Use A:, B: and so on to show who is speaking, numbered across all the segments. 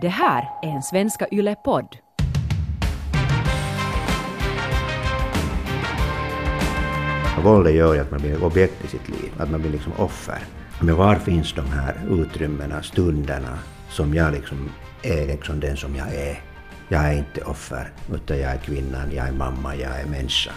A: Det här är en Svenska Yle-podd.
B: Våldet gör ju att man blir objekt i sitt liv, att man blir liksom offer. Men var finns de här utrymmena, stunderna, som jag liksom är liksom den som jag är? Jag är inte offer, utan jag är kvinnan, jag är mamma, jag är människa.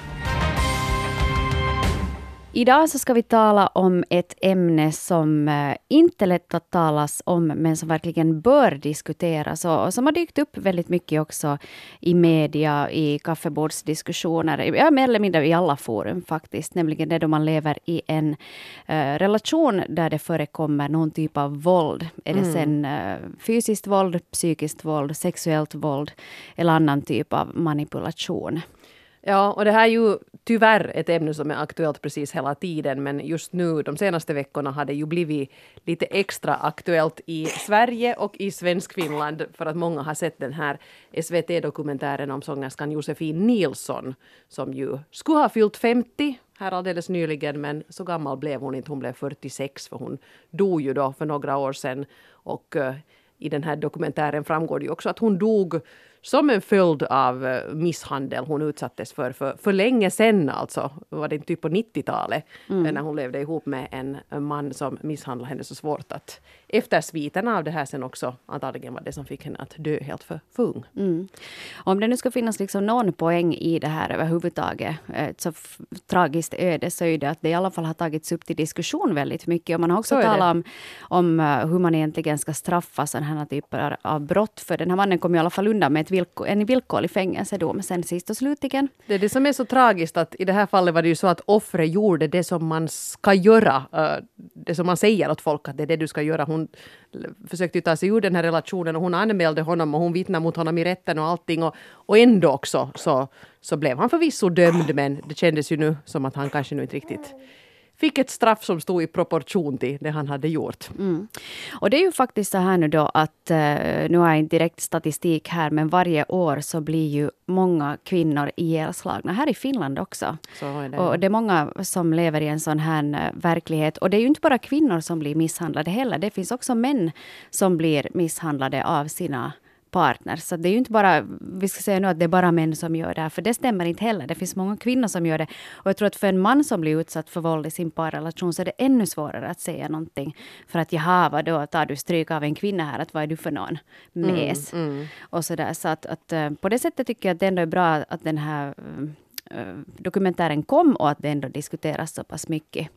C: Idag så ska vi tala om ett ämne som eh, inte är lätt att talas om, men som verkligen bör diskuteras och som har dykt upp väldigt mycket också i media, i kaffebordsdiskussioner, ja, mer eller mindre i alla forum faktiskt, nämligen det då man lever i en uh, relation där det förekommer någon typ av våld. Är det mm. sen uh, fysiskt våld, psykiskt våld, sexuellt våld eller annan typ av manipulation.
D: Ja, och det här är ju tyvärr ett ämne som är aktuellt precis hela tiden men just nu de senaste veckorna har det ju blivit lite extra aktuellt i Sverige och i Svenskfinland för att många har sett den här SVT-dokumentären om sångerskan Josefin Nilsson som ju skulle ha fyllt 50 här alldeles nyligen men så gammal blev hon inte, hon blev 46 för hon dog ju då för några år sedan. Och uh, i den här dokumentären framgår det ju också att hon dog som en följd av eh, misshandel hon utsattes för för, för länge sedan alltså. Var det typ på 90-talet mm. när hon levde ihop med en man som misshandlade henne så svårt att efter sviterna av det här sen också antagligen var det som fick henne att dö helt för, för ung. Mm.
C: Om det nu ska finnas liksom någon poäng i det här överhuvudtaget, ett så tragiskt öde, så är det att det i alla fall har tagits upp till diskussion väldigt mycket. Och man har också talat om, om eh, hur man egentligen ska straffa sådana här typer av brott. För den här mannen kom i alla fall undan med ett villko, en villkorlig fängelsedom sen sist och slutligen.
D: Det är det som är så tragiskt att i det här fallet var det ju så att offret gjorde det som man ska göra. Eh, det som man säger åt folk att det är det du ska göra. Hon försökte ju ta sig ur den här relationen och hon anmälde honom och hon vittnade mot honom i rätten och allting. Och, och ändå också så, så blev han förvisso dömd men det kändes ju nu som att han kanske nu inte riktigt fick ett straff som stod i proportion till det han hade gjort. Mm.
C: Och det är ju faktiskt så här nu då att, uh, nu har jag inte direkt statistik här, men varje år så blir ju många kvinnor ihjälslagna, här i Finland också.
D: Det.
C: Och det är många som lever i en sån här uh, verklighet. Och det är ju inte bara kvinnor som blir misshandlade heller, det finns också män som blir misshandlade av sina partner. Så det är ju inte bara, vi ska säga nu att det är bara män som gör det här, för det stämmer inte heller. Det finns många kvinnor som gör det. Och jag tror att för en man som blir utsatt för våld i sin parrelation så är det ännu svårare att säga någonting. För att jaha, vad då tar du stryk av en kvinna här, att vad är du för någon? Mes. Mm, mm. Och så där. Så att, att, eh, på det sättet tycker jag att det ändå är bra att den här uh, dokumentären kom och att det ändå diskuteras så pass mycket.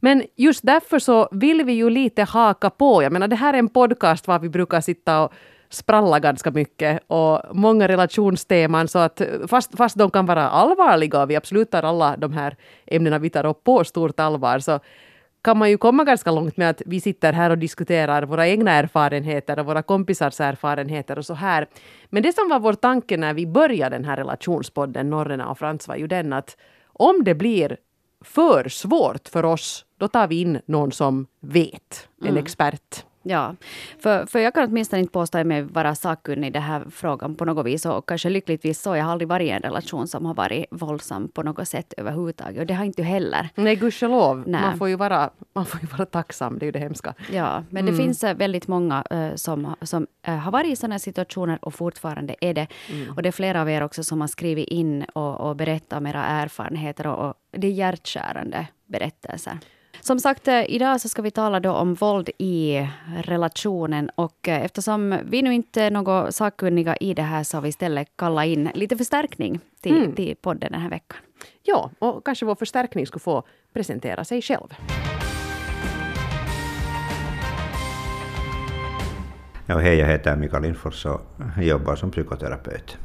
D: Men just därför så vill vi ju lite haka på. Jag menar, det här är en podcast var vi brukar sitta och spralla ganska mycket och många relationsteman så att fast, fast de kan vara allvarliga och vi absolut tar alla de här ämnena vi tar upp på stort allvar så kan man ju komma ganska långt med att vi sitter här och diskuterar våra egna erfarenheter och våra kompisars erfarenheter och så här. Men det som var vår tanke när vi började den här relationspodden Norrena och Frans var ju den att om det blir för svårt för oss, då tar vi in någon som vet, en mm. expert.
C: Ja, för, för jag kan åtminstone inte påstå mig vara sakkunnig i den här frågan på något vis. Och kanske lyckligtvis så. Jag har aldrig varit i en relation som har varit våldsam på något sätt överhuvudtaget. Och det har inte du heller.
D: Nej, gudskelov. Man får ju vara, man får ju vara tacksam. Det är ju det hemska.
C: Ja, men mm. det finns äh, väldigt många uh, som, som uh, har varit i sådana situationer och fortfarande är det. Mm. Och det är flera av er också som har skrivit in och, och berättat om era erfarenheter. Och, och det är hjärtskärande berättelser. Som sagt, eh, idag så ska vi tala då om våld i relationen. Och eh, eftersom vi nu inte är några sakkunniga i det här så har vi istället kallat in lite förstärkning till, mm. till podden den här veckan.
D: Ja, och kanske vår förstärkning skulle få presentera sig själv.
B: Ja, hej, jag heter Mikael Lindfors och jobbar som psykoterapeut.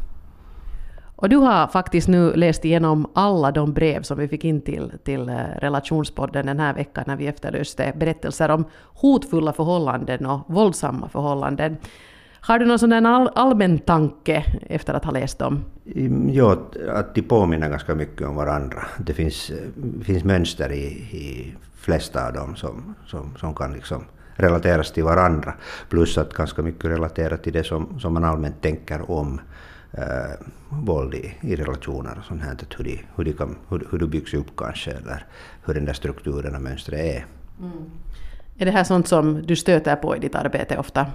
D: Och du har faktiskt nu läst igenom alla de brev som vi fick in till, till eh, relationspodden den här veckan när vi efterlyste berättelser om hotfulla förhållanden och våldsamma förhållanden. Har du någon sån all, allmän tanke efter att ha läst dem?
B: Jo, ja, att de påminner ganska mycket om varandra. Det finns, finns mönster i, i flesta av dem som, som, som kan liksom relateras till varandra. Plus att ganska mycket relaterat till det som, som man allmänt tänker om äh, våld i, i relationer och sånt här, hur, de, hur, de kan, hur, hur det byggs upp kanske, eller hur den där strukturen och mönstret är. Mm.
D: Är det här sånt som du stöter på i ditt arbete ofta?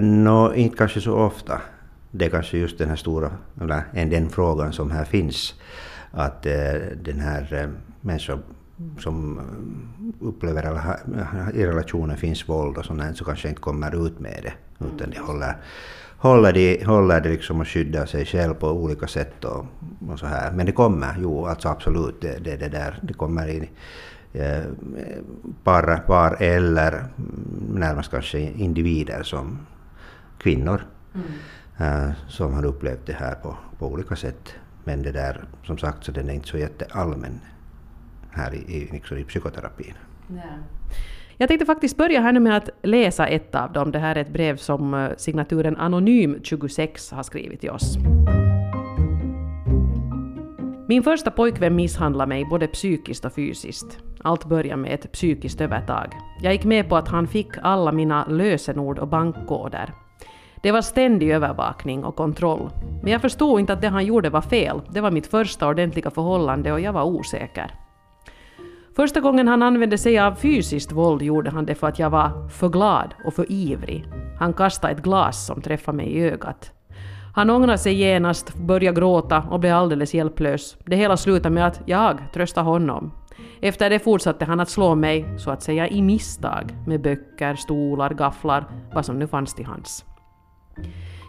B: Nå, inte kanske så ofta. Det är kanske just den här stora, eller den frågan som här finns. Att eh, den här eh, människan som upplever eller i relationen finns våld och sånt så kanske inte kommer ut med det. Utan de håller, håller, de, håller det liksom och skyddar sig själv på olika sätt och, och så här. Men det kommer, jo alltså absolut, det, det, det där, det kommer in eh, par, par eller närmast kanske individer som kvinnor mm. äh, som har upplevt det här på, på olika sätt. Men det där, som sagt, så den är inte så jätteallmän här i, i, liksom i psykoterapin. Ja.
D: Jag tänkte faktiskt börja här nu med att läsa ett av dem. Det här är ett brev som eh, signaturen Anonym26 har skrivit till oss. Min första pojkvän misshandlade mig både psykiskt och fysiskt. Allt började med ett psykiskt övertag. Jag gick med på att han fick alla mina lösenord och bankkoder. Det var ständig övervakning och kontroll. Men jag förstod inte att det han gjorde var fel. Det var mitt första ordentliga förhållande och jag var osäker. Första gången han använde sig av fysiskt våld gjorde han det för att jag var för glad och för ivrig. Han kastade ett glas som träffade mig i ögat. Han ångrade sig genast, började gråta och blev alldeles hjälplös. Det hela slutade med att jag tröstade honom. Efter det fortsatte han att slå mig, så att säga i misstag, med böcker, stolar, gafflar, vad som nu fanns till hands.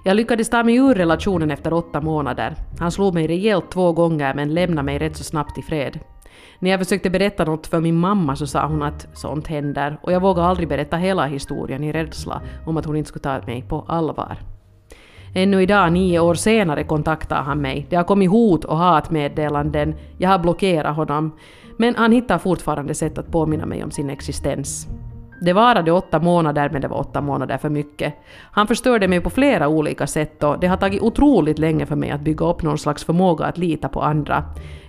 D: Jag lyckades ta mig ur relationen efter åtta månader. Han slog mig rejält två gånger men lämnade mig rätt så snabbt i fred. När jag försökte berätta något för min mamma så sa hon att sånt händer och jag vågade aldrig berätta hela historien i rädsla om att hon inte skulle ta mig på allvar. Ännu idag, nio år senare, kontaktar han mig. Det har kommit hot och hatmeddelanden. Jag har blockerat honom. Men han hittar fortfarande sätt att påminna mig om sin existens. Det varade åtta månader, men det var åtta månader för mycket. Han förstörde mig på flera olika sätt och det har tagit otroligt länge för mig att bygga upp någon slags förmåga att lita på andra.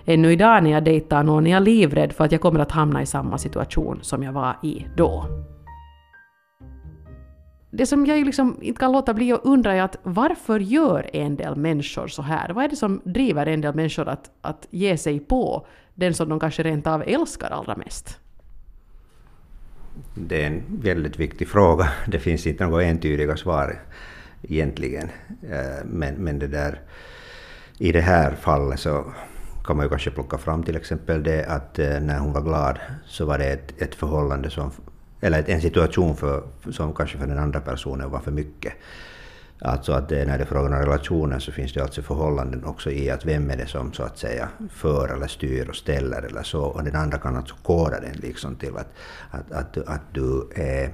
D: Ännu idag när jag dejtar någon är jag livrädd för att jag kommer att hamna i samma situation som jag var i då. Det som jag liksom inte kan låta bli att undra är att varför gör en del människor så här? Vad är det som driver en del människor att, att ge sig på den som de kanske rent av älskar allra mest?
B: Det är en väldigt viktig fråga. Det finns inte några entydiga svar egentligen. Eh, men, men det där, i det här fallet så kan man ju kanske plocka fram till exempel det att eh, när hon var glad så var det ett, ett förhållande som, eller en situation för, som kanske för den andra personen var för mycket. Alltså att det, när det är frågan om relationen så finns det alltså förhållanden också i att vem är det som så att säga för eller styr och ställer eller så. Och den andra kan alltså koda den liksom till att, att, att, att du eh,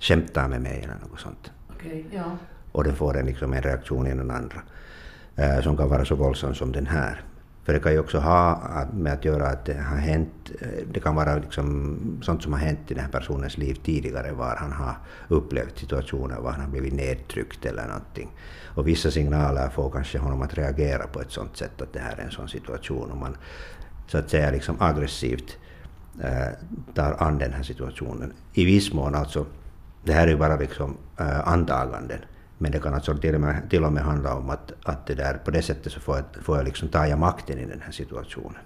B: skämtar med mig eller något sånt.
D: Okay, ja.
B: Och den får en, liksom en reaktion i den andra eh, som kan vara så våldsam som den här. För det kan ju också ha med att göra att det har hänt, det kan vara liksom sånt som har hänt i den här personens liv tidigare, var han har upplevt situationer, var han har blivit nedtryckt eller någonting. Och vissa signaler får kanske honom att reagera på ett sånt sätt att det här är en sån situation och man så att säga liksom aggressivt äh, tar an den här situationen. I viss mån alltså, det här är ju bara liksom eh, äh, antaganden. Men det kan alltså till och med, till och med handla om att, att det där, på det sättet så får jag, får jag liksom ta makten i den här situationen.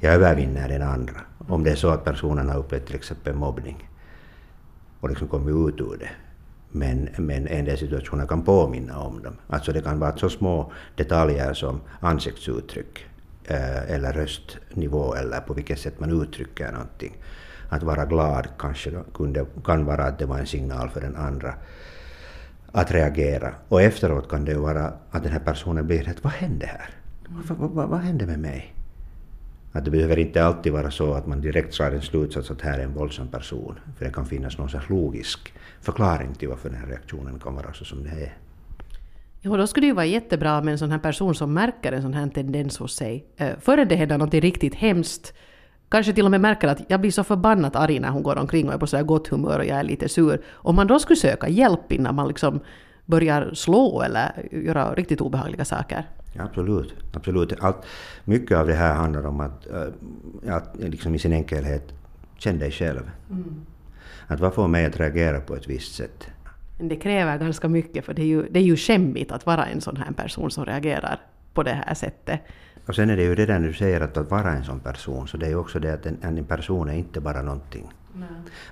B: Jag övervinner den andra. Om det är så att personen har upplevt till exempel mobbning och liksom kommit ut ur det. Men, men en del situationer kan påminna om dem. Alltså det kan vara så små detaljer som ansiktsuttryck eh, eller röstnivå eller på vilket sätt man uttrycker någonting. Att vara glad kanske kunde, kan vara att det var en signal för den andra att reagera. Och efteråt kan det ju vara att den här personen blir helt vad hände här? Vad, vad, vad hände med mig? Att det behöver inte alltid vara så att man direkt drar en slutsats att här är en våldsam person. För det kan finnas någon slags logisk förklaring till varför den här reaktionen kan vara så som den är.
D: Ja, då skulle det ju vara jättebra med en sån här person som märker en sån här tendens hos sig. Eh, före det händer något riktigt hemskt kanske till och med märker att jag blir så förbannat arg när hon går omkring och är på så gott humör och jag är lite sur. Om man då skulle söka hjälp innan man liksom börjar slå eller göra riktigt obehagliga saker.
B: Ja, absolut. absolut. Allt, mycket av det här handlar om att, äh, att liksom i sin enkelhet, känn dig själv. Mm. Att vad får mig att reagera på ett visst sätt?
D: Det kräver ganska mycket för det är ju, det är ju skämmigt att vara en sån här person som reagerar på det här sättet.
B: Och sen är det ju det där du säger att, att vara en sån person, så det är ju också det att en, en person är inte bara någonting.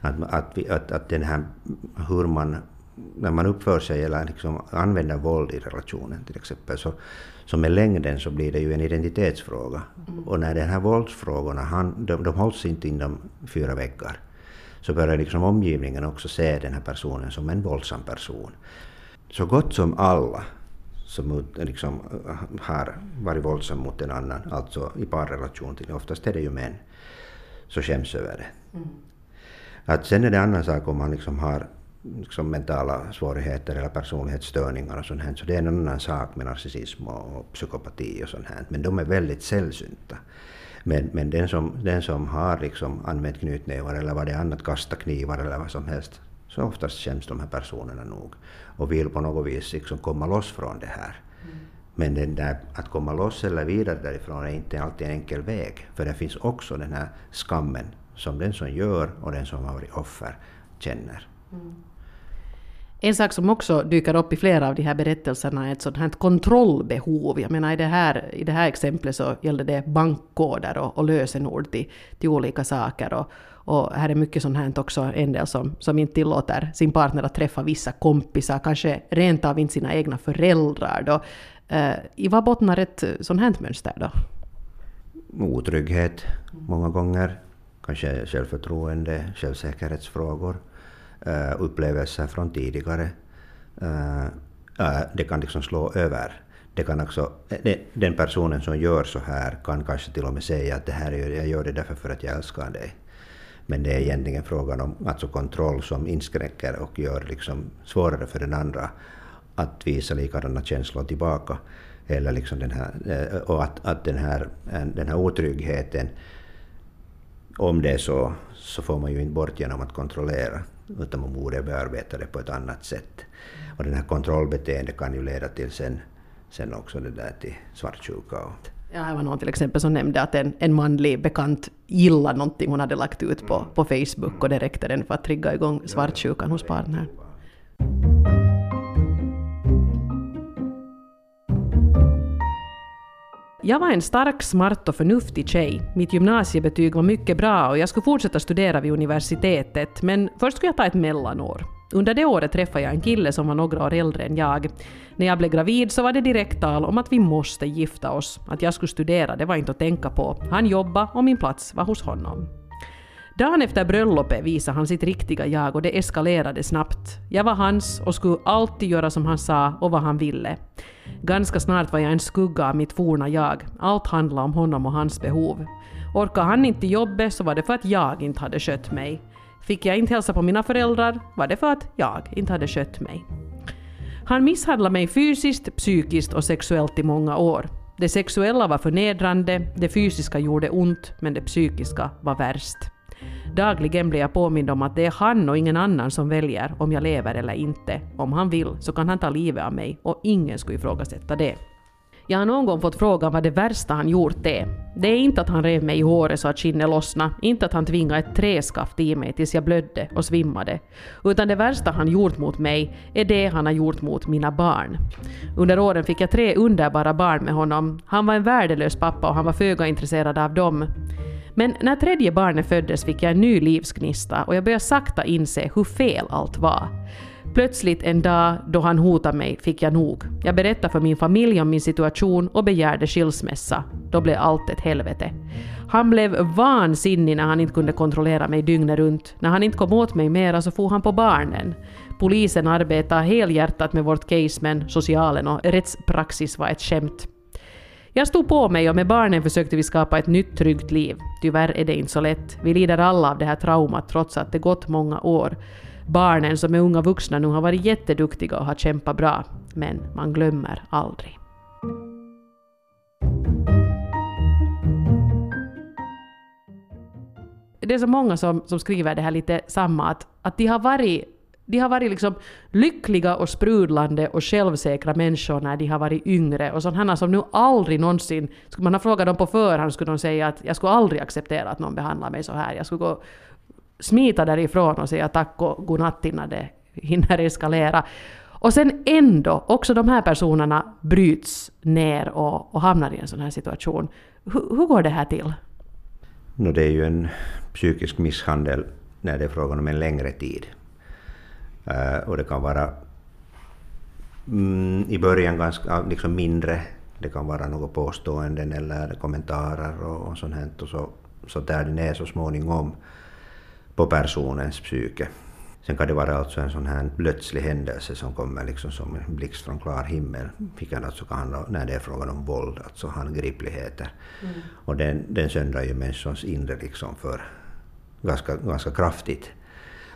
B: Att, att, vi, att, att den här, hur man när man uppför sig eller liksom använder våld i relationen till exempel, så, så med längden så blir det ju en identitetsfråga. Mm. Och när de här våldsfrågorna, han, de, de hålls inte inom fyra väggar, så börjar liksom omgivningen också se den här personen som en våldsam person. Så gott som alla som liksom har varit våldsam mot en annan, alltså i parrelation till, oftast är det ju män, så skäms över det. Mm. Att sen är det en annan sak om man liksom har liksom mentala svårigheter eller personlighetsstörningar och sånt här, så det är en annan sak med narcissism och psykopati och sånt här, men de är väldigt sällsynta. Men, men den, som, den som har liksom använt knytnävar eller vad det är annat, kasta knivar eller vad som helst, så oftast känns de här personerna nog och vill på något vis liksom komma loss från det här. Mm. Men den där, att komma loss eller vidare därifrån är inte alltid en enkel väg, för det finns också den här skammen som den som gör och den som har varit offer känner. Mm.
D: En sak som också dyker upp i flera av de här berättelserna är ett sådant här kontrollbehov. Jag menar i det här, i det här exemplet så gällde det bankkoder och, och lösenord till, till olika saker. Och, och här är mycket sånt här också, en del som, som inte tillåter sin partner att träffa vissa kompisar, kanske rent av inte sina egna föräldrar. Då. Eh, I vad bottnar ett eh, sånt här mönster då?
B: Otrygghet många gånger, kanske självförtroende, självsäkerhetsfrågor, uh, upplevelser från tidigare. Uh, uh, det kan liksom slå över. Det kan också, den personen som gör så här kan kanske till och med säga att det här jag gör det därför för att jag älskar dig. Men det är egentligen frågan om alltså kontroll som inskränker och gör liksom svårare för den andra att visa likadana känslor tillbaka. Eller liksom den här, eh, och att, att den, här, eh, den här otryggheten, om det är så, så får man ju inte bort genom att kontrollera utan man borde bearbeta det på ett annat sätt. Och den här kontrollbeteendet kan ju leda till sen, sen också det där till svartsjuka.
D: Ja, här var någon till exempel som nämnde att en, en manlig bekant gillade någonting hon hade lagt ut på, på Facebook och det räckte den för att trigga igång svartsjukan hos partnern. Jag var en stark, smart och förnuftig tjej. Mitt gymnasiebetyg var mycket bra och jag skulle fortsätta studera vid universitetet, men först skulle jag ta ett mellanår. Under det året träffade jag en kille som var några år äldre än jag. När jag blev gravid så var det direkt tal om att vi måste gifta oss. Att jag skulle studera, det var inte att tänka på. Han jobbade och min plats var hos honom. Dagen efter bröllopet visade han sitt riktiga jag och det eskalerade snabbt. Jag var hans och skulle alltid göra som han sa och vad han ville. Ganska snart var jag en skugga av mitt forna jag. Allt handlade om honom och hans behov. Orkade han inte jobbet så var det för att jag inte hade skött mig. Fick jag inte hälsa på mina föräldrar var det för att jag inte hade skött mig. Han misshandlade mig fysiskt, psykiskt och sexuellt i många år. Det sexuella var förnedrande, det fysiska gjorde ont, men det psykiska var värst. Dagligen blir jag påmind om att det är han och ingen annan som väljer om jag lever eller inte. Om han vill så kan han ta livet av mig och ingen skulle ifrågasätta det. Jag har någon gång fått frågan vad det värsta han gjort är. Det är inte att han rev mig i håret så att skinnet lossnade, inte att han tvingade ett träskaft i mig tills jag blödde och svimmade. Utan det värsta han gjort mot mig är det han har gjort mot mina barn. Under åren fick jag tre underbara barn med honom. Han var en värdelös pappa och han var föga intresserad av dem. Men när tredje barnet föddes fick jag en ny livsgnista och jag började sakta inse hur fel allt var. Plötsligt en dag då han hotade mig fick jag nog. Jag berättade för min familj om min situation och begärde skilsmässa. Då blev allt ett helvete. Han blev vansinnig när han inte kunde kontrollera mig dygnet runt. När han inte kom åt mig mera så for han på barnen. Polisen arbetade helhjärtat med vårt case men socialen och rättspraxis var ett skämt. Jag stod på mig och med barnen försökte vi skapa ett nytt tryggt liv. Tyvärr är det inte så lätt. Vi lider alla av det här traumat trots att det gått många år. Barnen som är unga vuxna nu har varit jätteduktiga och har kämpat bra. Men man glömmer aldrig. Det är så många som, som skriver det här lite samma, att, att de har varit de har varit liksom lyckliga och sprudlande och självsäkra människor när de har varit yngre och sådana som nu aldrig någonsin, skulle man ha frågat dem på förhand skulle de säga att jag skulle aldrig acceptera att någon behandlar mig så här. Jag skulle gå smita därifrån och säga tack och godnatt innan det hinner eskalera. Och sen ändå, också de här personerna bryts ner och, och hamnar i en sån här situation. H hur går det här till?
B: No, det är ju en psykisk misshandel när det är frågan om en längre tid. Uh, och det kan vara mm, i början ganska liksom mindre. Det kan vara något påståenden eller kommentarer och, och sånt här. Och så, så där det ner så småningom på personens psyke. Sen kan det vara alltså en sån här plötslig händelse som kommer liksom som en blixt från klar himmel, vilket alltså kan handla när det är frågan om våld, alltså handgripligheter. Mm. Och den, den söndrar ju människans inre liksom för ganska, ganska kraftigt.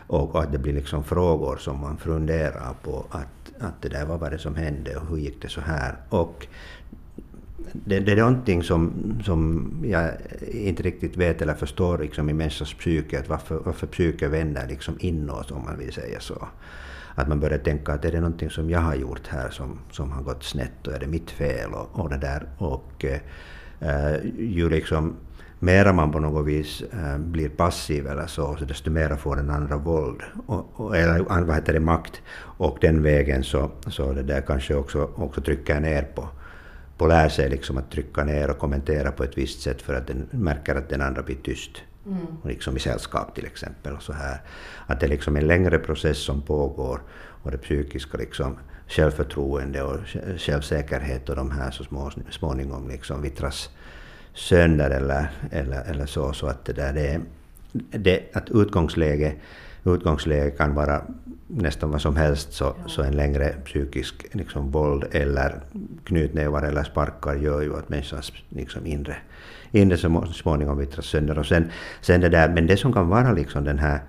B: Och att det blir liksom frågor som man funderar på att, att det där, vad var det som hände och hur gick det så här? Och det, det är någonting som, som jag inte riktigt vet eller förstår liksom i människans psyke, att varför, varför psyket vänder liksom inåt om man vill säga så. Att man börjar tänka att är det någonting som jag har gjort här som, som har gått snett och är det mitt fel och, och det där. Och äh, ju liksom mera man på något vis äh, blir passiv eller så, så desto mera får den andra våld, och, och, eller vad heter det, makt. Och den vägen så, så det där kanske också, också trycker ner på, på lär sig liksom att trycka ner och kommentera på ett visst sätt för att den märker att den andra blir tyst. Mm. Liksom i sällskap till exempel. Och så här. Att det är liksom en längre process som pågår och det psykiska liksom självförtroende och självsäkerhet och de här så små, småningom liksom vittras sönder eller, eller, eller så. Så att det där det, det att utgångsläge, utgångsläge kan vara nästan vad som helst så, så en längre psykisk liksom, våld eller knytnävar eller sparkar gör ju att människans liksom, inre, inre så småningom vittras sönder. Och sen, sen det där, men det som kan vara liksom den här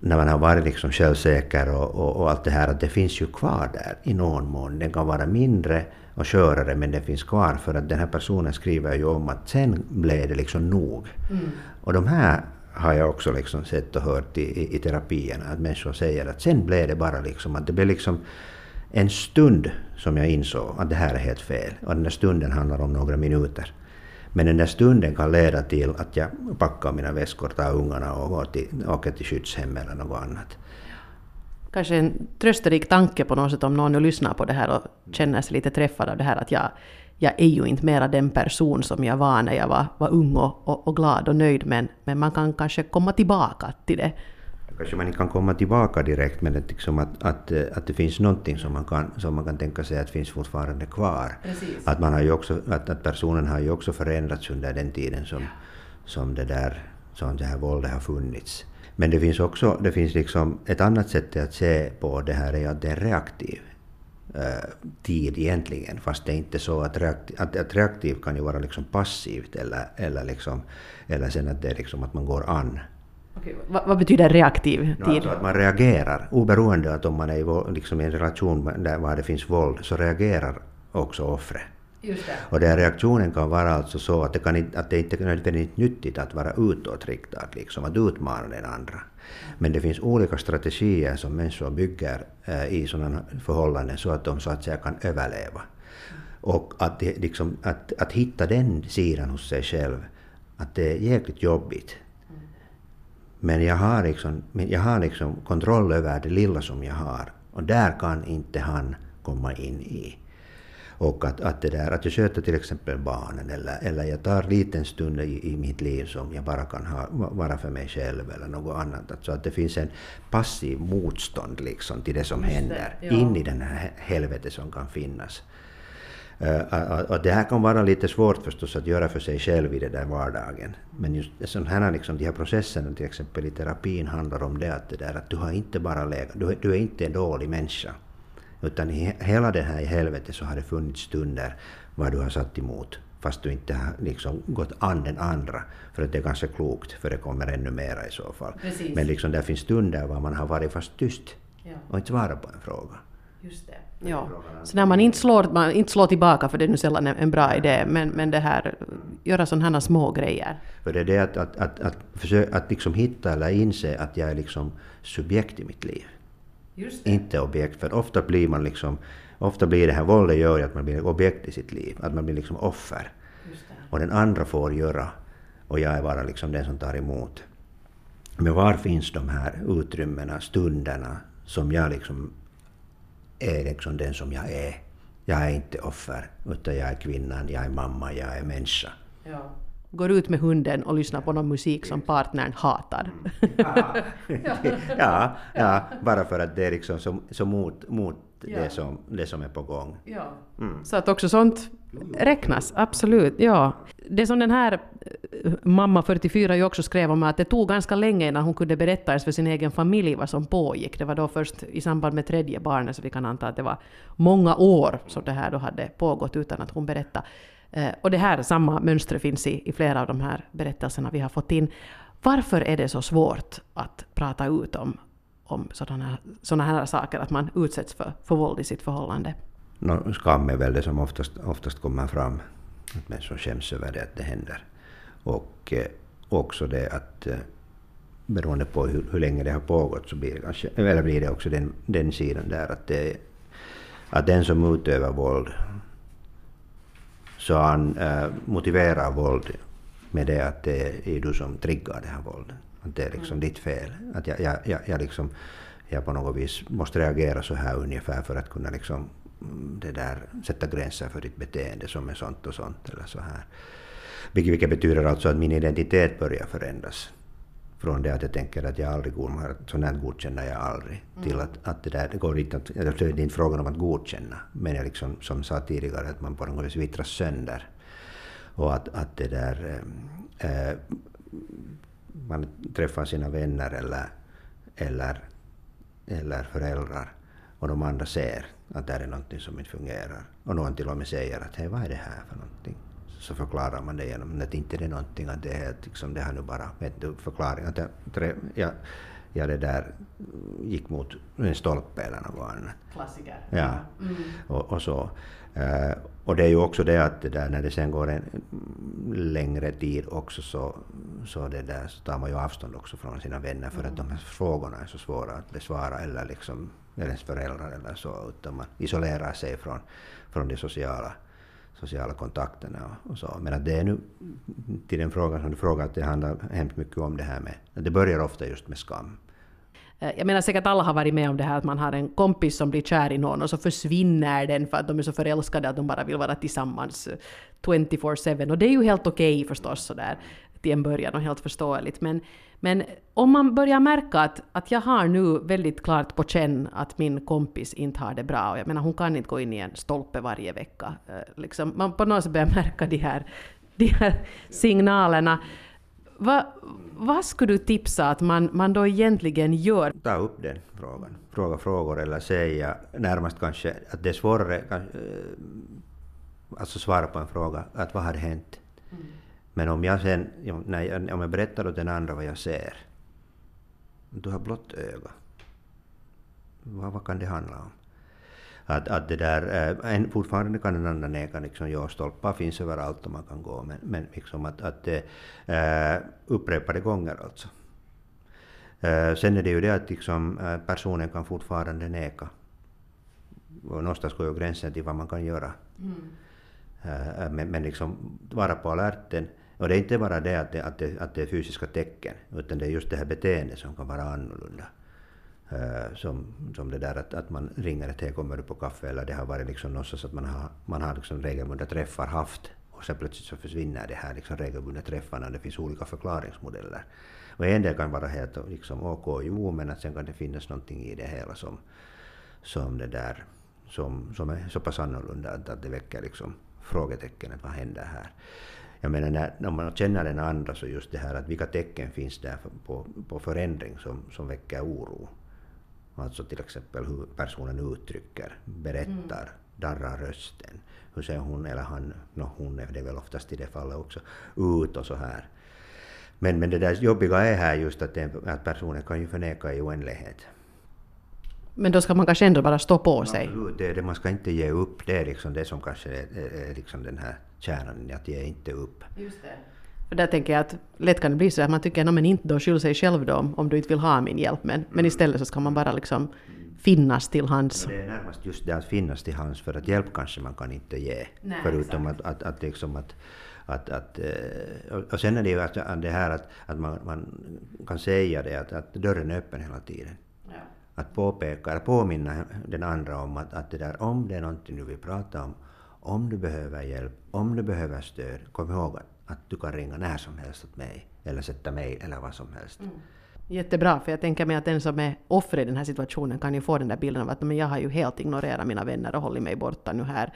B: när man har varit liksom självsäker och, och, och, allt det här, att det finns ju kvar där i någon mån. Den kan vara mindre och skörare men den finns kvar för att den här personen skriver ju om att sen blev det liksom nog. Mm. Och de här har jag också liksom sett och hört i, i, i terapierna, att människor säger att sen blev det bara liksom att det blev liksom en stund som jag insåg att det här är helt fel. Och den där stunden handlar om några minuter. Men den där stunden kan leda till att jag packar mina väskor, tar ungarna och går till, åker till skyddshem eller något annat.
D: Kanske en trösterik tanke på något sätt om någon nu lyssnar på det här och känner sig lite träffad av det här att jag jag är ju inte mera den person som jag var när jag var, var ung och, och, och, glad och nöjd, men, men man kan kanske komma tillbaka till det.
B: Kanske man inte kan komma tillbaka direkt, men att, liksom att, att, att det finns någonting som man kan, som man kan tänka sig att finns fortfarande kvar. Precis. Att, man har ju också, att, att personen har ju också förändrats under den tiden som, som, det, där, som det här våldet har funnits. Men det finns också det finns liksom ett annat sätt att se på det här är att det är reaktiv Eh, tid egentligen, fast det är inte så att, reaktiv, att, att reaktiv kan ju vara liksom passivt eller, eller, liksom, eller sen att det är liksom att man går an.
D: Okej, vad, vad, betyder reaktiv tid?
B: No, alltså att man reagerar, oberoende att om man är i, liksom i en relation där var det finns våld, så reagerar också offret. Och den reaktionen kan vara alltså så att det, kan att det inte är nödvändigt nyttigt att vara utåtriktad, liksom, att utmana den andra. Men det finns olika strategier som människor bygger eh, i sådana förhållanden så att de så att säga kan överleva. Och att, det, liksom, att, att hitta den sidan hos sig själv, att det är jäkligt jobbigt. Men jag har, liksom, jag har liksom kontroll över det lilla som jag har. Och där kan inte han komma in i. Och att, att, det där, att jag sköter till exempel barnen eller, eller jag tar liten stund i, i mitt liv som jag bara kan ha, vara för mig själv eller något annat. Alltså att det finns en passiv motstånd liksom till det som Just händer det, ja. in i den här helvetet som kan finnas. Uh, det här kan vara lite svårt förstås att göra för sig själv i den där vardagen. Men just sån här, liksom, de här processerna till exempel i terapin handlar om det att, det där, att du har inte bara legat, du, du är inte en dålig människa. Utan i hela det här i helvetet så har det funnits stunder var du har satt emot fast du inte har liksom gått an den andra. För att det är ganska klokt, för det kommer ännu mera i så fall. Precis. Men liksom det finns stunder var man har varit fast tyst ja. och inte svarat på en fråga.
D: Just det. Ja. Så när man inte slår, man inte slår tillbaka, för det är nu sällan en bra idé, men, men det här, göra sådana här små grejer.
B: För det är det att, att, att, att, försöka, att liksom hitta eller inse att jag är liksom subjekt i mitt liv inte objekt. För ofta blir man liksom, ofta blir det här våldet gör ju att man blir objekt i sitt liv, att man blir liksom offer. Och den andra får göra och jag är bara liksom den som tar emot. Men var finns de här utrymmena, stunderna som jag liksom är liksom den som jag är? Jag är inte offer, utan jag är kvinnan, jag är mamma, jag är människa. Ja.
D: Går ut med hunden och lyssnar på någon musik som partnern hatar.
B: ja, ja, bara för att det är liksom så, så mot, mot det, som, det som är på gång.
D: Ja. Mm. Så att också sånt räknas, absolut. Ja. Det som den här eh, mamma 44 ju också skrev om att det tog ganska länge innan hon kunde berätta ens för sin egen familj vad som pågick. Det var då först i samband med tredje barnet, så vi kan anta att det var många år som det här då hade pågått utan att hon berättade. Eh, och det här, samma mönster finns i, i flera av de här berättelserna vi har fått in. Varför är det så svårt att prata ut om, om sådana, sådana här saker, att man utsätts för, för våld i sitt förhållande?
B: No, skam är väl det som oftast, oftast kommer fram, att människor skäms över det, att det händer. Och eh, också det att eh, beroende på hur, hur, länge det har pågått så blir det, kanske, eller blir det också den, den sidan där att, det, att den som utövar våld så han äh, motiverar våld med det att det är du som triggar det här våldet. Att det är liksom mm. ditt fel. Att jag, jag, jag, jag, liksom, jag på något vis måste reagera så här ungefär för att kunna liksom, mm, det där, sätta gränser för ditt beteende som är sånt och sånt eller så här. Vilket, vilket betyder alltså att min identitet börjar förändras. Från det att jag tänker att jag aldrig godkänner, sånt här godkänner jag aldrig, mm. till att, att det där, det går inte att, det är inte frågan om att godkänna, men jag liksom, som sa tidigare, att man på något vis vittras sönder. Och att, att det där, äh, man träffar sina vänner eller, eller, eller föräldrar och de andra ser att det är någonting som inte fungerar. Och någon till och med säger att hej, vad är det här för någonting? Så förklarar man det genom att inte det är någonting, att det är liksom, det här nu bara, vet du, förklaring, att jag, jag, jag det där gick mot en stolpe eller något annat.
D: Klassiker.
B: Ja, mm. och, och, så. Uh, och det är ju också det att det där, när det sen går en längre tid också så, så, det där, så tar man ju avstånd också från sina vänner för mm. att de här frågorna är så svåra att besvara eller liksom, eller ens föräldrar eller så, utan man isolerar sig från, från det sociala sociala kontakterna och, så. Men att det är nu, till den frågan som du frågar, att det handlar hemskt mycket om det här med, det börjar ofta just med skam.
D: Eh, jag menar säkert alla har varit med om det här att man har en kompis som blir kär i någon och så försvinner den för att de är så förälskade att de bara vill vara tillsammans 24-7. Och det är ju helt okej okay förstås sådär till en början och helt förståeligt. Men, men om man börjar märka att, att jag har nu väldigt klart på känn att min kompis inte har det bra, och jag menar hon kan inte gå in i en stolpe varje vecka. Eh, liksom, man på något sätt börjar märka de här, de här signalerna. Va, vad skulle du tipsa att man, man då egentligen gör?
B: Ta upp den frågan. Fråga frågor eller säga närmast kanske att det är svårare eh, alltså svara på en fråga att vad har hänt? Mm. Men om jag sen, när jag, om jag berättar åt den andra vad jag ser, du har blått öga. Vad, vad kan det handla om? Att, att det där, äh, fortfarande kan den andra neka, liksom, ja, stolpar finns överallt och man kan gå, men, men liksom att, att äh, upprepade gånger alltså. Äh, sen är det ju det att liksom, personen kan fortfarande neka. Och någonstans går ju gränsen till vad man kan göra. Mm. Men, men liksom vara på alerten och det är inte bara det att det, att det, att det är fysiska tecken, utan det är just det här beteendet som kan vara annorlunda. Uh, som, som det där att, att man ringer ett hej, kommer du på kaffe? Eller det har varit liksom någonstans att man har, man har liksom regelbundna träffar haft och sen plötsligt så försvinner det här liksom regelbundna träffarna. och Det finns olika förklaringsmodeller. Och en del kan vara helt liksom, OK, jo, men att sen kan det finnas någonting i det hela som, som, det där, som, som är så pass annorlunda att, att det väcker liksom frågetecken, att vad händer här? Jag menar när, när man känner den andra så just det här att vilka tecken finns där på, på förändring som, som väcker oro. Alltså till exempel hur personen uttrycker, berättar, mm. darrar rösten. Hur ser hon eller han, no, hon är det väl oftast i det fallet också, ut och så här. Men, men det där jobbiga är här just att, den, att personen kan ju förneka i oändlighet.
D: Men då ska man kanske ändå bara stå på sig?
B: Absolut, det, det, man ska inte ge upp. Det är liksom det som kanske är, är liksom den här kärnan i att ge inte upp.
D: Just det. För där tänker jag att lätt kan det bli så att man tycker att inte då skyll sig själv då om, du inte vill ha min hjälp. Men, men istället så ska man bara liksom finnas till hands.
B: det är närmast just det att finnas till hands för att hjälp kanske man kan inte ge. Nej, förutom att, att, att, liksom att att, att, eh, och sen är det ju att det här att, att man, man kan säga det att, att dörren är öppen hela tiden. Ja. Att påpeka påminna den andra om att, att det där, om det är någonting du vill prata om, om du behöver hjälp, om du behöver stöd, kom ihåg att, du kan ringa när som helst åt mig eller sätta mig eller vad som helst. Mm.
D: Jättebra, för jag tänker mig att den som är offer i den här situationen kan ju få den där bilden av att men jag har ju helt ignorerat mina vänner och hållit mig borta nu här.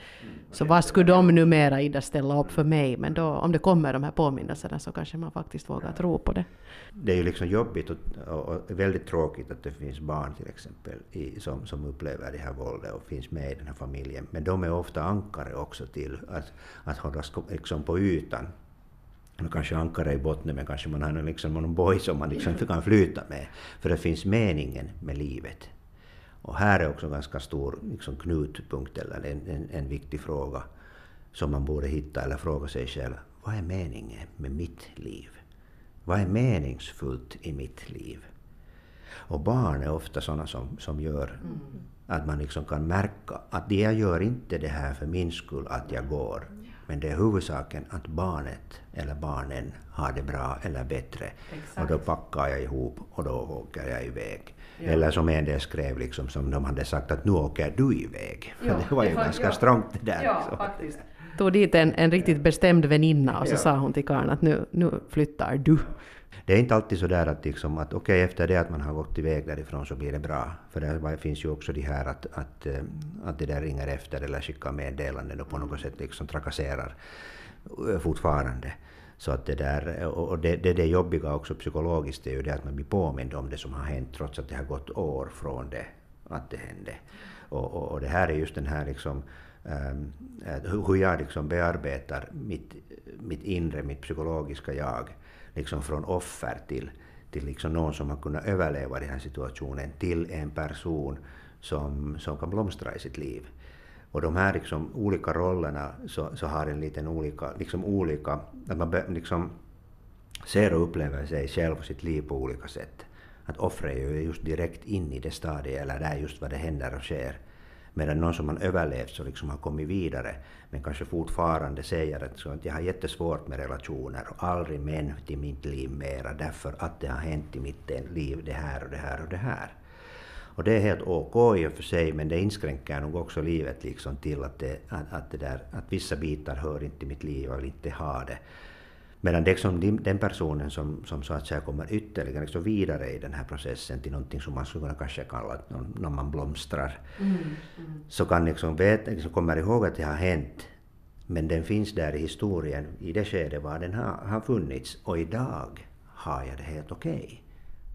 D: Så vad skulle de numera Ida ställa upp för mig? Men då, om det kommer de här påminnelserna så kanske man faktiskt vågar tro på det.
B: Det är ju liksom jobbigt och, och, väldigt tråkigt att det finns barn till exempel i, som, som upplever det här våldet och finns med i den här familjen. Men de är ofta ankare också till att, att hållas liksom på ytan och kanske ankare i botten, men kanske man har liksom, någon boj som man liksom inte kan flyta med. För det finns meningen med livet. Och här är också en ganska stor liksom, knutpunkt, eller en, en, en viktig fråga som man borde hitta eller fråga sig själv. Vad är meningen med mitt liv? Vad är meningsfullt i mitt liv? Och barn är ofta sådana som, som gör mm. att man liksom kan märka att jag gör inte det här för min skull, att jag går. Men det är huvudsaken att barnet eller barnen har det bra eller bättre. Exakt. Och då packar jag ihop och då åker jag iväg. Ja. Eller som en del skrev, liksom, som de hade sagt att nu åker du iväg. Ja, det var ju det ganska ja. strångt det där.
D: Ja, liksom. faktiskt. Tog dit en, en riktigt bestämd väninna och så ja. sa hon till karln att nu, nu flyttar du.
B: Det är inte alltid så där att, liksom, att okej, okay, efter det att man har gått iväg därifrån så blir det bra. För det finns ju också de här att, att, eh, att det där ringer efter eller skickar meddelanden och på något sätt liksom trakasserar eh, fortfarande. Så att det där, eh, och det, det, det jobbiga också psykologiskt är ju det att man blir påmind om det som har hänt trots att det har gått år från det att det hände. Och, och, och det här är just den här liksom, um, hur jag liksom bearbetar mitt, mitt inre, mitt psykologiska jag liksom från offer till, till liksom någon som har kunnat överleva den här situationen till en person som, som kan blomstra i sitt liv. Och de här liksom olika rollerna så, så har en liten olika, liksom olika, att man liksom ser och upplever sig själv och sitt liv på olika sätt. Att offret är ju just direkt in i det stadiet, eller det är just vad det händer och sker. Medan någon som har överlevt så liksom har kommit vidare men kanske fortfarande säger att, så att jag har jättesvårt med relationer och aldrig män till mitt liv mera därför att det har hänt i mitt liv det här och det här och det här. Och det är helt OK i och för sig, men det inskränker nog också livet liksom till att, det, att, att, det där, att vissa bitar hör inte till mitt liv, och vill inte ha det. Medan liksom den personen som, som så att säga kommer ytterligare liksom vidare i den här processen till någonting som man skulle kunna kanske kalla när man blomstrar, mm, mm. så kan liksom, vet, liksom kommer ihåg att det har hänt, men den finns där i historien i det skede var den har, har funnits och idag har jag det helt okej. Okay.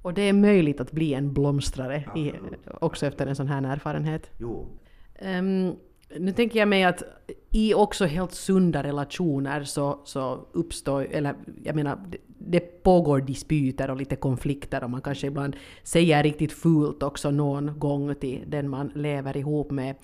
D: Och det är möjligt att bli en blomstrare i, också efter en sån här erfarenhet?
B: Jo.
D: Um, nu tänker jag mig att i också helt sunda relationer så, så uppstår, eller jag menar, det, det pågår dispyter och lite konflikter och man kanske ibland säger riktigt fult också någon gång till den man lever ihop med.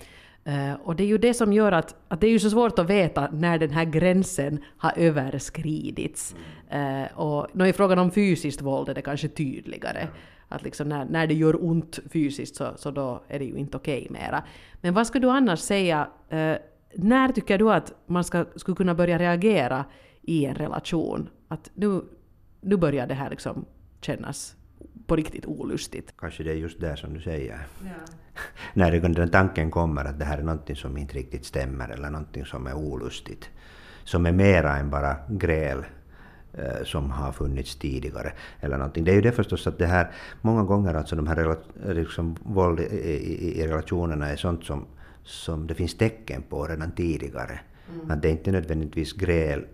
D: Uh, och det är ju det som gör att, att det är ju så svårt att veta när den här gränsen har överskridits. Uh, och när i frågan om fysiskt våld är det kanske tydligare. Att liksom när, när det gör ont fysiskt så, så då är det ju inte okej okay mera. Men vad skulle du annars säga, uh, när tycker du att man ska, skulle kunna börja reagera i en relation? Att nu, nu börjar det här liksom kännas på riktigt olustigt.
B: Kanske det är just det som du säger. Ja. När den tanken kommer att det här är någonting som inte riktigt stämmer eller någonting som är olustigt. Som är mera än bara gräl eh, som har funnits tidigare. Eller någonting. Det är ju det förstås att det här, många gånger alltså de här liksom, våld i, i, i relationerna är sånt som, som det finns tecken på redan tidigare. Mm. Att det är inte nödvändigtvis gräl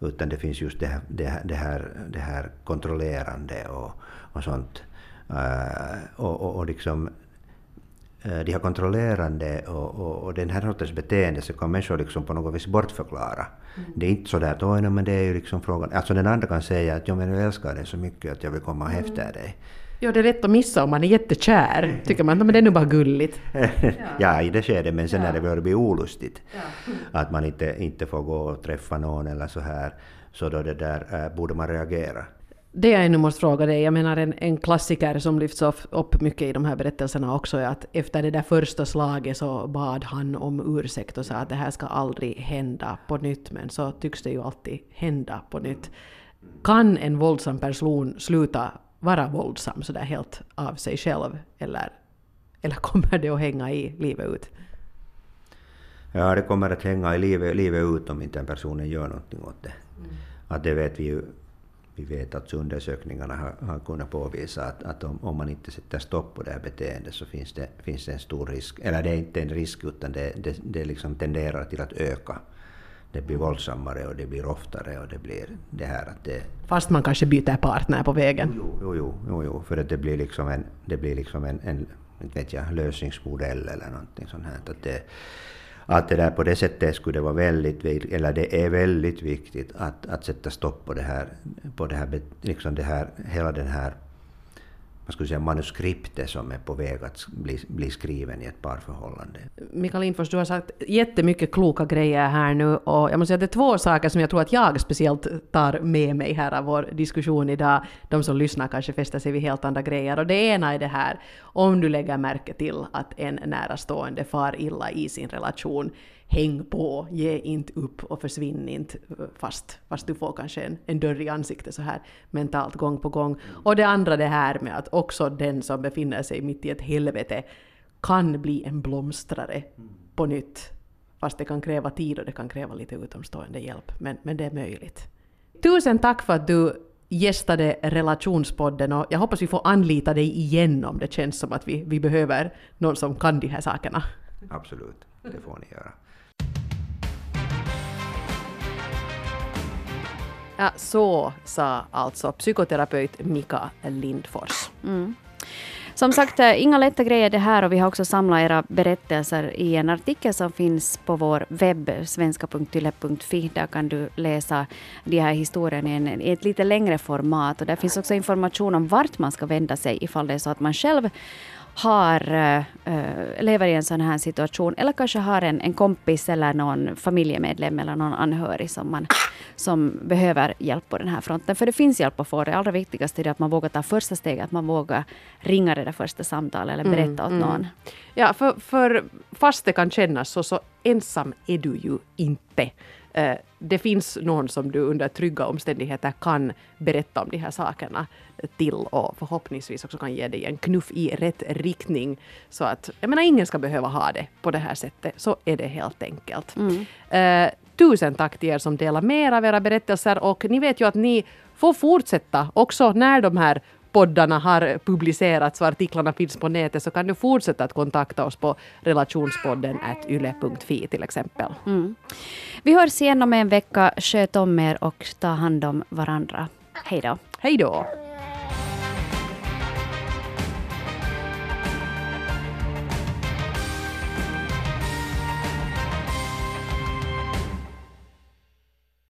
B: utan det finns just det här, det här, det här, det här kontrollerande och, och sånt. Uh, och, och, och liksom de här kontrollerande och, och, och, den här sortens beteende så kan människor liksom på något vis bortförklara. Mm. Det är inte så där att oj, men det är ju liksom frågan, alltså den andra kan säga att jag älskar dig så mycket att jag vill komma mm. efter dig.
D: Ja, det är lätt att missa om man är jättekär. Tycker man att det är nu bara gulligt.
B: ja, i det skedet, men sen ja. när det börjar bli olustigt. Ja. Att man inte, inte får gå och träffa någon eller så här. Så då det där, äh, borde man reagera.
D: Det jag ännu måste fråga dig, jag menar en, en klassiker som lyfts upp mycket i de här berättelserna också är att efter det där första slaget så bad han om ursäkt och sa att det här ska aldrig hända på nytt, men så tycks det ju alltid hända på nytt. Kan en våldsam person sluta vara våldsam sådär helt av sig själv? Eller, eller kommer det att hänga i livet ut?
B: Ja, det kommer att hänga i livet, livet ut om inte en person gör någonting åt det. Mm. att det vet vi ju vi vet att undersökningarna har, har kunnat påvisa att, att om, om, man inte sätter stopp på det här beteendet så finns det, finns det en stor risk, eller det är inte en risk utan det, det, det liksom tenderar till att öka. Det blir våldsammare och det blir oftare och det blir det här att det...
D: Fast man kanske byter partner på vägen?
B: Jo, jo, jo, jo, jo för att det blir liksom en, det blir liksom en, en vet jag, lösningsmodell eller någonting sånt här. Att det, att det där på det sättet skulle vara väldigt, eller det är väldigt viktigt att, att sätta stopp på det här, på det här, liksom det här, hela den här man skulle säga, manuskriptet som är på väg att bli, bli skriven i ett parförhållande.
D: Mikael Lindfors, du har sagt jättemycket kloka grejer här nu och jag måste säga att det är två saker som jag tror att jag speciellt tar med mig här av vår diskussion idag. De som lyssnar kanske fäster sig vid helt andra grejer och det ena är det här om du lägger märke till att en närastående far illa i sin relation häng på, ge inte upp och försvinn inte fast, fast du får kanske en, en dörr i ansiktet så här mentalt gång på gång. Och det andra det här med att också den som befinner sig mitt i ett helvete kan bli en blomstrare på nytt. Fast det kan kräva tid och det kan kräva lite utomstående hjälp. Men, men det är möjligt. Tusen tack för att du gästade Relationspodden och jag hoppas vi får anlita dig igen om det känns som att vi, vi behöver någon som kan de här sakerna.
B: Absolut, det får ni göra.
D: Ja, så sa alltså psykoterapeut Mika Lindfors. Mm.
C: Som sagt, eh, inga lätta grejer det här och vi har också samlat era berättelser i en artikel som finns på vår webb, svenska.yle.fi. Där kan du läsa de här historierna i, en, i ett lite längre format. Och där finns också information om vart man ska vända sig ifall det är så att man själv har, äh, lever i en sån här situation eller kanske har en, en kompis eller någon familjemedlem eller någon anhörig som, man, som behöver hjälp på den här fronten. För det finns hjälp att få. Det allra viktigaste är att man vågar ta första steget, att man vågar ringa det där första samtalet eller berätta mm, åt mm. någon.
D: Ja, för, för fast det kan kännas så, så ensam är du ju inte. Eh, det finns någon som du under trygga omständigheter kan berätta om de här sakerna till och förhoppningsvis också kan ge dig en knuff i rätt riktning. Så att, jag menar, ingen ska behöva ha det på det här sättet. Så är det helt enkelt. Mm. Uh, tusen tack till er som delar med er av era berättelser och ni vet ju att ni får fortsätta också när de här poddarna har publicerats och artiklarna finns på nätet så kan du fortsätta att kontakta oss på relationspodden yle.fi till exempel. Mm.
C: Vi hörs igen om en vecka. Sköt om er och ta hand om varandra. Hej då.
D: Hej då.